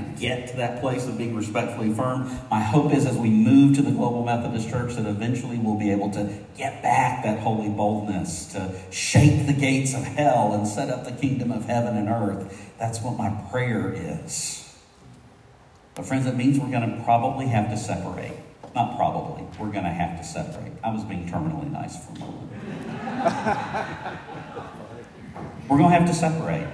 to get to that place of being respectfully firm. My hope is as we move to the Global Methodist Church that eventually we'll be able to get back that holy boldness, to shake the gates of hell and set up the kingdom of heaven and earth. That's what my prayer is. But, friends, it means we're going to probably have to separate. Not probably, we're going to have to separate. I was being terminally nice for a moment. we're going to have to separate.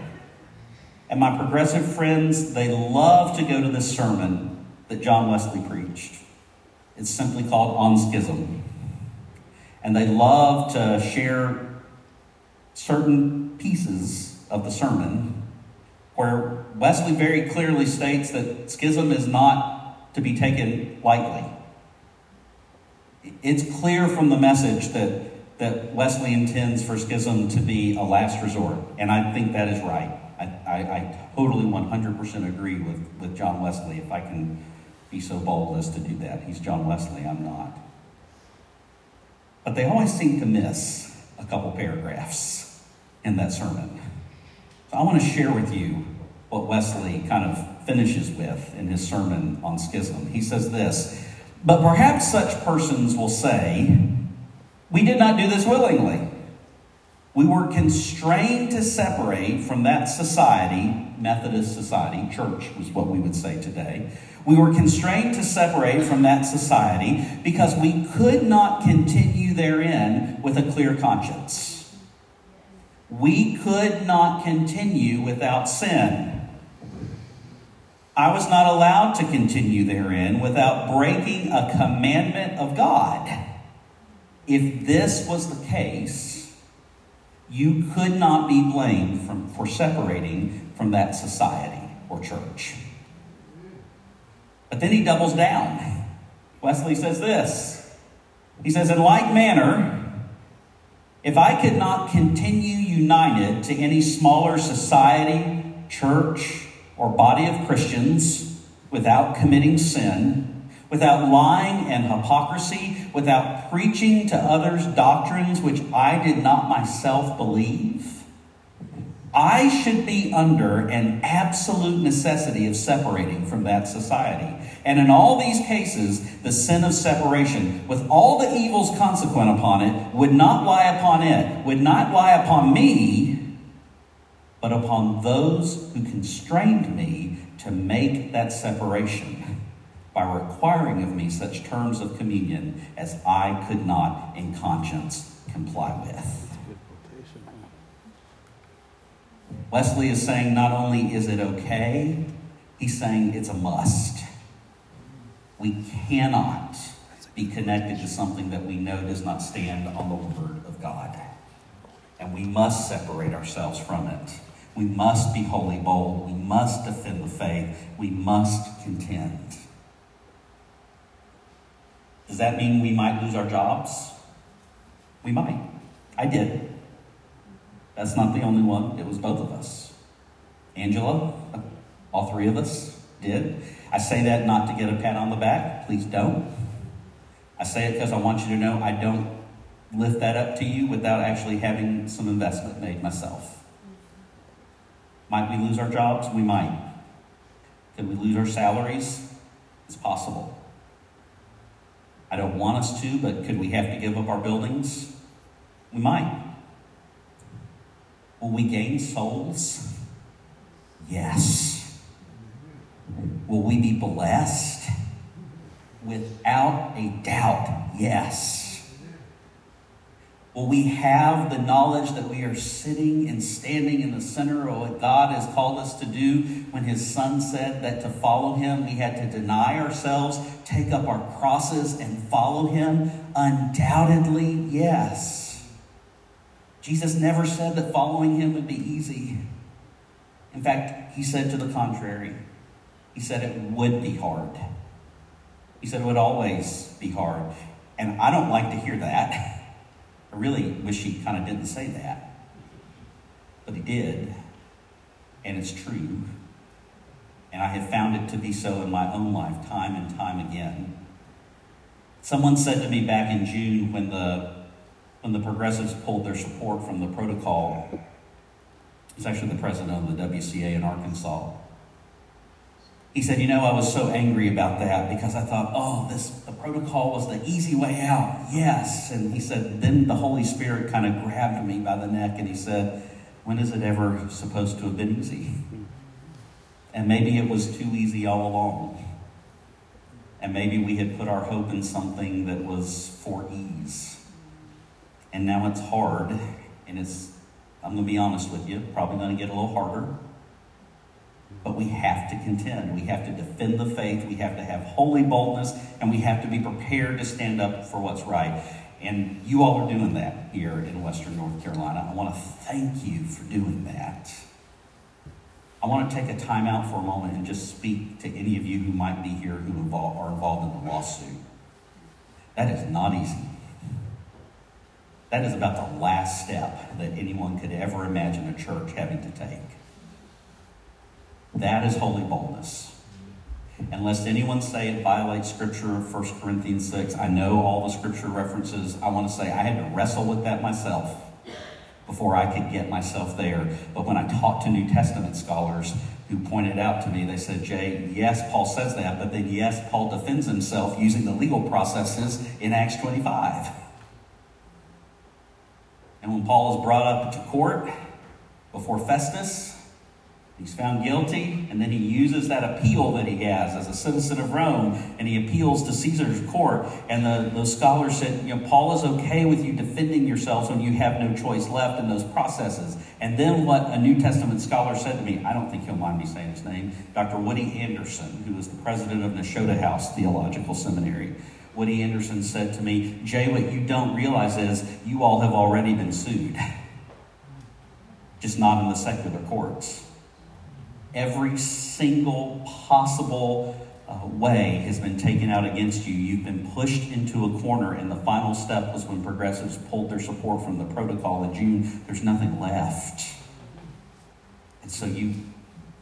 And my progressive friends, they love to go to this sermon that John Wesley preached. It's simply called On Schism. And they love to share certain pieces of the sermon where Wesley very clearly states that schism is not to be taken lightly. It's clear from the message that, that Wesley intends for schism to be a last resort, and I think that is right. I, I, I totally 100% agree with, with John Wesley, if I can be so bold as to do that. He's John Wesley, I'm not. But they always seem to miss a couple paragraphs in that sermon. So I want to share with you what Wesley kind of finishes with in his sermon on schism. He says this But perhaps such persons will say, We did not do this willingly. We were constrained to separate from that society, Methodist society, church was what we would say today. We were constrained to separate from that society because we could not continue therein with a clear conscience. We could not continue without sin. I was not allowed to continue therein without breaking a commandment of God. If this was the case, you could not be blamed from, for separating from that society or church. But then he doubles down. Wesley says this He says, In like manner, if I could not continue united to any smaller society, church, or body of Christians without committing sin, without lying and hypocrisy, without preaching to others doctrines which I did not myself believe, I should be under an absolute necessity of separating from that society. And in all these cases, the sin of separation, with all the evils consequent upon it, would not lie upon it, would not lie upon me, but upon those who constrained me to make that separation by requiring of me such terms of communion as I could not in conscience comply with. Wesley is saying not only is it okay, he's saying it's a must. We cannot be connected to something that we know does not stand on the Word of God. And we must separate ourselves from it. We must be wholly bold. We must defend the faith. We must contend. Does that mean we might lose our jobs? We might. I did. That's not the only one, it was both of us. Angela, uh, all three of us did. I say that not to get a pat on the back. Please don't. I say it because I want you to know I don't lift that up to you without actually having some investment made myself. Might we lose our jobs? We might. Could we lose our salaries? It's possible. I don't want us to, but could we have to give up our buildings? We might. Will we gain souls? Yes. Will we be blessed? Without a doubt, yes. Will we have the knowledge that we are sitting and standing in the center of what God has called us to do when His Son said that to follow Him we had to deny ourselves, take up our crosses, and follow Him? Undoubtedly, yes. Jesus never said that following Him would be easy. In fact, He said to the contrary. He said it would be hard. He said it would always be hard. And I don't like to hear that. I really wish he kind of didn't say that. But he did. And it's true. And I have found it to be so in my own life, time and time again. Someone said to me back in June when the when the progressives pulled their support from the protocol, it's actually the president of the WCA in Arkansas. He said, You know, I was so angry about that because I thought, oh, this the protocol was the easy way out. Yes. And he said, Then the Holy Spirit kind of grabbed me by the neck and he said, When is it ever supposed to have been easy? And maybe it was too easy all along. And maybe we had put our hope in something that was for ease. And now it's hard. And it's, I'm going to be honest with you, probably going to get a little harder. But we have to contend. We have to defend the faith. We have to have holy boldness. And we have to be prepared to stand up for what's right. And you all are doing that here in Western North Carolina. I want to thank you for doing that. I want to take a time out for a moment and just speak to any of you who might be here who involve, are involved in the lawsuit. That is not easy. That is about the last step that anyone could ever imagine a church having to take. That is holy boldness. Unless anyone say it violates Scripture, 1 Corinthians 6, I know all the Scripture references. I want to say I had to wrestle with that myself before I could get myself there. But when I talked to New Testament scholars who pointed out to me, they said, Jay, yes, Paul says that, but then yes, Paul defends himself using the legal processes in Acts 25. And when Paul is brought up to court before Festus, He's found guilty, and then he uses that appeal that he has as a citizen of Rome, and he appeals to Caesar's court. And the, those scholars said, you know, Paul is okay with you defending yourselves when you have no choice left in those processes. And then what a New Testament scholar said to me, I don't think he'll mind me saying his name, Dr. Woody Anderson, who was the president of Nashotah House Theological Seminary. Woody Anderson said to me, Jay, what you don't realize is you all have already been sued, just not in the secular courts every single possible uh, way has been taken out against you. You've been pushed into a corner, and the final step was when progressives pulled their support from the protocol in June. There's nothing left. And so you,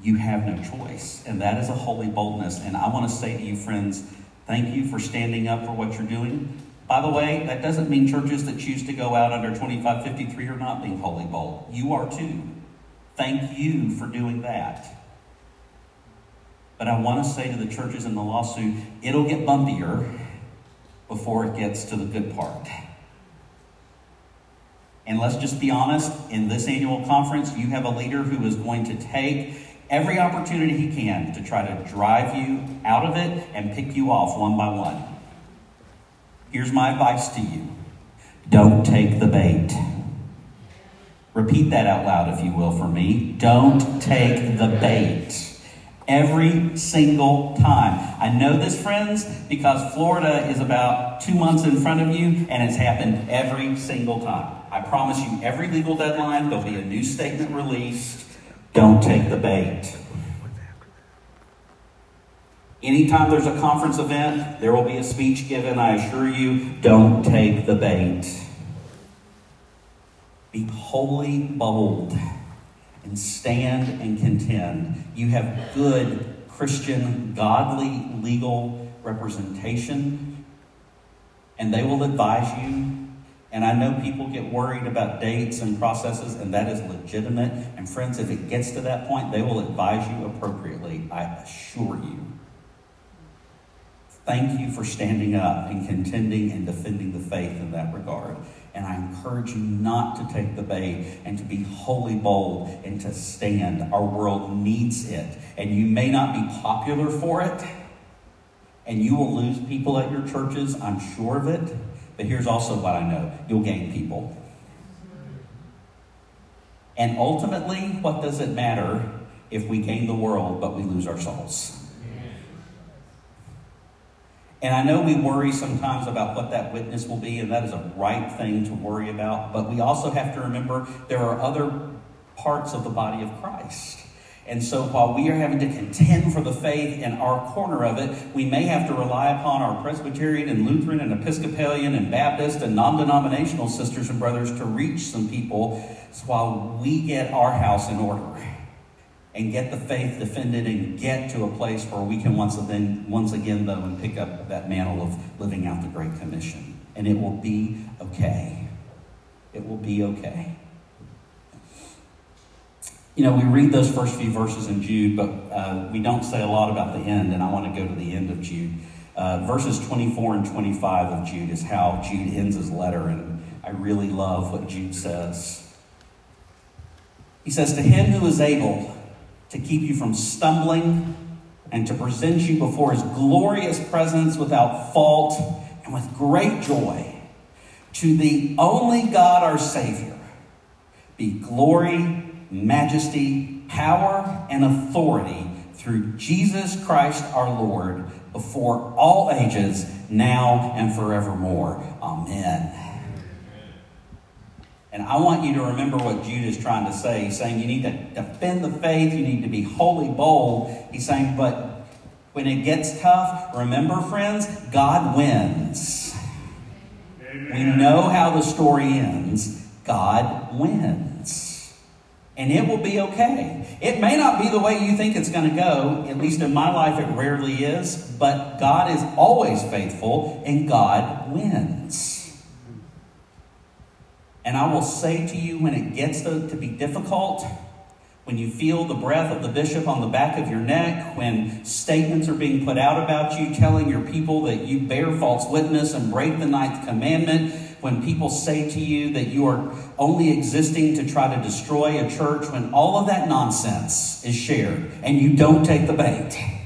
you have no choice. And that is a holy boldness. And I want to say to you, friends, thank you for standing up for what you're doing. By the way, that doesn't mean churches that choose to go out under 2553 are not being holy bold. You are too. Thank you for doing that. But I want to say to the churches in the lawsuit, it'll get bumpier before it gets to the good part. And let's just be honest, in this annual conference, you have a leader who is going to take every opportunity he can to try to drive you out of it and pick you off one by one. Here's my advice to you don't take the bait. Repeat that out loud, if you will, for me. Don't take the bait every single time. I know this, friends, because Florida is about two months in front of you, and it's happened every single time. I promise you, every legal deadline, there'll be a new statement released. Don't take the bait. Anytime there's a conference event, there will be a speech given. I assure you, don't take the bait. Be wholly bold and stand and contend. You have good Christian, godly, legal representation, and they will advise you. And I know people get worried about dates and processes, and that is legitimate. And friends, if it gets to that point, they will advise you appropriately, I assure you. Thank you for standing up and contending and defending the faith in that regard. And I encourage you not to take the bait and to be wholly bold and to stand. Our world needs it. And you may not be popular for it, and you will lose people at your churches, I'm sure of it. But here's also what I know you'll gain people. And ultimately, what does it matter if we gain the world but we lose our souls? And I know we worry sometimes about what that witness will be, and that is a right thing to worry about. But we also have to remember there are other parts of the body of Christ. And so while we are having to contend for the faith in our corner of it, we may have to rely upon our Presbyterian and Lutheran and Episcopalian and Baptist and non denominational sisters and brothers to reach some people while we get our house in order and get the faith defended and get to a place where we can once again, once again though, and pick up that mantle of living out the Great Commission. And it will be okay. It will be okay. You know, we read those first few verses in Jude, but uh, we don't say a lot about the end, and I want to go to the end of Jude. Uh, verses 24 and 25 of Jude is how Jude ends his letter, and I really love what Jude says. He says, To him who is able to keep you from stumbling and to present you before his glorious presence without fault and with great joy, to the only God our Savior, be glory, majesty, power, and authority through Jesus Christ our Lord before all ages, now and forevermore. Amen. And I want you to remember what Jude is trying to say. He's saying you need to defend the faith, you need to be wholly bold. He's saying, but when it gets tough, remember, friends, God wins. Amen. We know how the story ends. God wins. And it will be okay. It may not be the way you think it's going to go. At least in my life, it rarely is. But God is always faithful, and God wins. And I will say to you when it gets to, to be difficult, when you feel the breath of the bishop on the back of your neck, when statements are being put out about you telling your people that you bear false witness and break the ninth commandment, when people say to you that you are only existing to try to destroy a church, when all of that nonsense is shared and you don't take the bait.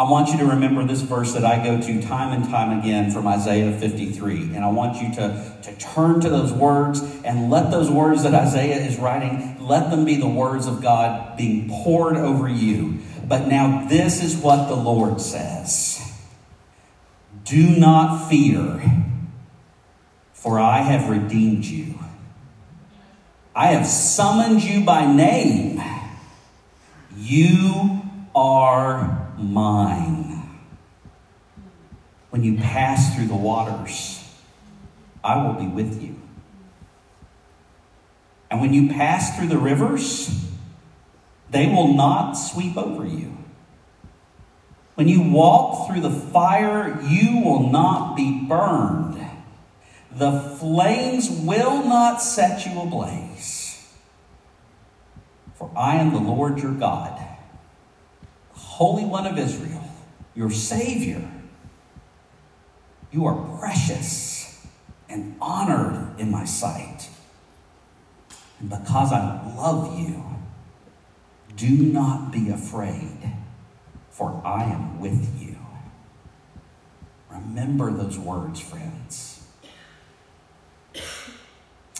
I want you to remember this verse that I go to time and time again from Isaiah 53. And I want you to, to turn to those words and let those words that Isaiah is writing, let them be the words of God being poured over you. But now this is what the Lord says. Do not fear, for I have redeemed you. I have summoned you by name. You are mine. When you pass through the waters, I will be with you. And when you pass through the rivers, they will not sweep over you. When you walk through the fire, you will not be burned. The flames will not set you ablaze. For I am the Lord your God Holy One of Israel, your Savior. You are precious and honored in my sight. And because I love you, do not be afraid, for I am with you. Remember those words, friends.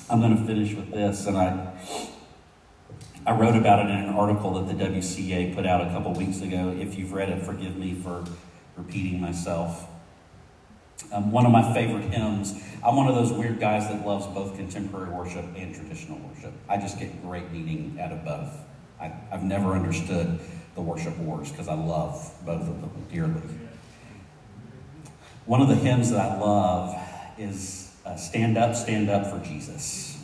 I'm going to finish with this, and I I wrote about it in an article that the WCA put out a couple weeks ago. If you've read it, forgive me for repeating myself. Um, one of my favorite hymns. I'm one of those weird guys that loves both contemporary worship and traditional worship. I just get great meaning out of both. I, have never understood the worship wars because I love both of them dearly. One of the hymns that I love is uh, Stand Up, Stand Up for Jesus.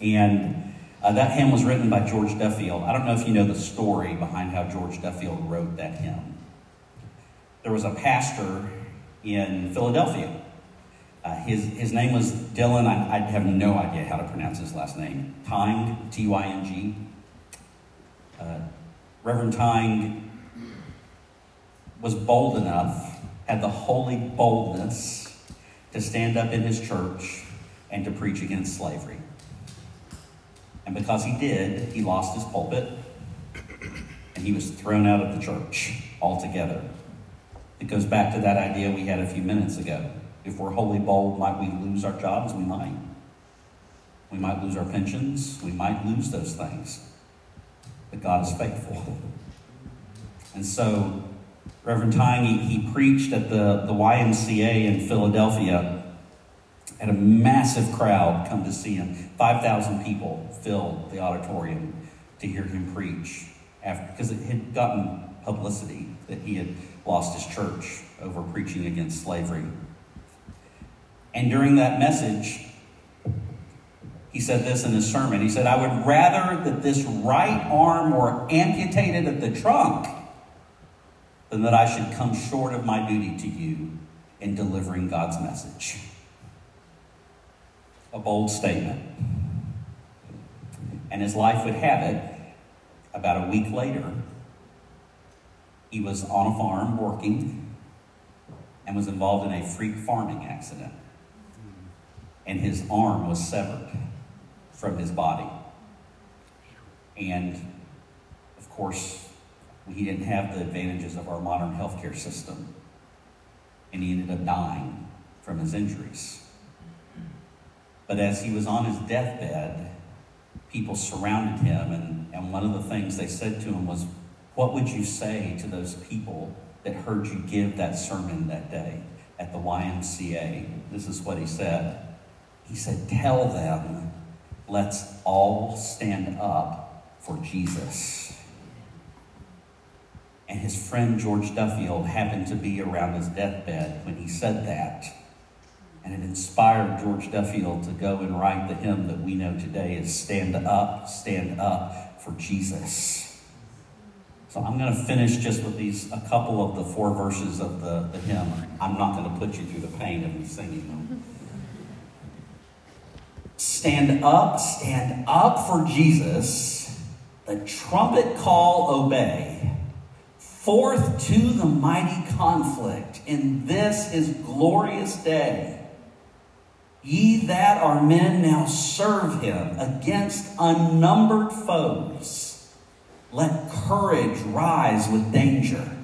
And uh, that hymn was written by George Duffield. I don't know if you know the story behind how George Duffield wrote that hymn. There was a pastor in Philadelphia. Uh, his, his name was Dudley. I, I, have no idea how to pronounce his last name. Tyng, T Y N G. Uh, Reverend Tyng was bold enough, had the holy boldness to stand up in his church and to preach against slavery. And because he did, he lost his pulpit and he was thrown out of the church altogether. It goes back to that idea we had a few minutes ago. If we're wholly bold, might we lose our jobs? We might. We might lose our pensions. We might lose those things. But God is faithful. And so, Reverend Tyng, he, he preached at the, the YMCA in Philadelphia had a massive crowd come to see him. 5,000 people filled the auditorium to hear him preach after, because it had gotten publicity that he had lost his church over preaching against slavery. And during that message, he said this in his sermon. He said, I would rather that this right arm were amputated at the trunk than that I should come short of my duty to you in delivering God's message a bold statement. And as life would have it, about a week later, he was on a farm working and was involved in a freak farming accident. And his arm was severed from his body. And of course, he didn't have the advantages of our modern healthcare system. And he ended up dying from his injuries. But as he was on his deathbed, people surrounded him, and, and one of the things they said to him was, What would you say to those people that heard you give that sermon that day at the YMCA? This is what he said. He said, Tell them, let's all stand up for Jesus. And his friend George Duffield happened to be around his deathbed when he said that. And it inspired George Duffield to go and write the hymn that we know today is Stand Up, Stand Up for Jesus. So I'm going to finish just with these, a couple of the four verses of the, the hymn. I'm not going to put you through the pain of me singing them. Stand up, stand up for Jesus. The trumpet call obey. Forth to the mighty conflict in this his glorious day. Ye that are men now serve him against unnumbered foes. Let courage rise with danger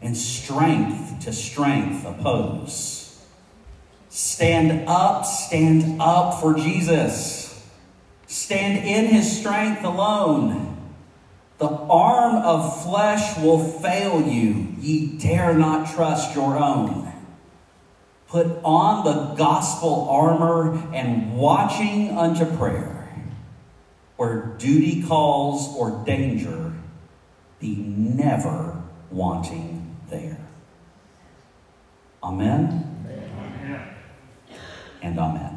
and strength to strength oppose. Stand up, stand up for Jesus. Stand in his strength alone. The arm of flesh will fail you. Ye dare not trust your own. Put on the gospel armor and watching unto prayer. Where duty calls or danger, be never wanting there. Amen, Amen. and amen.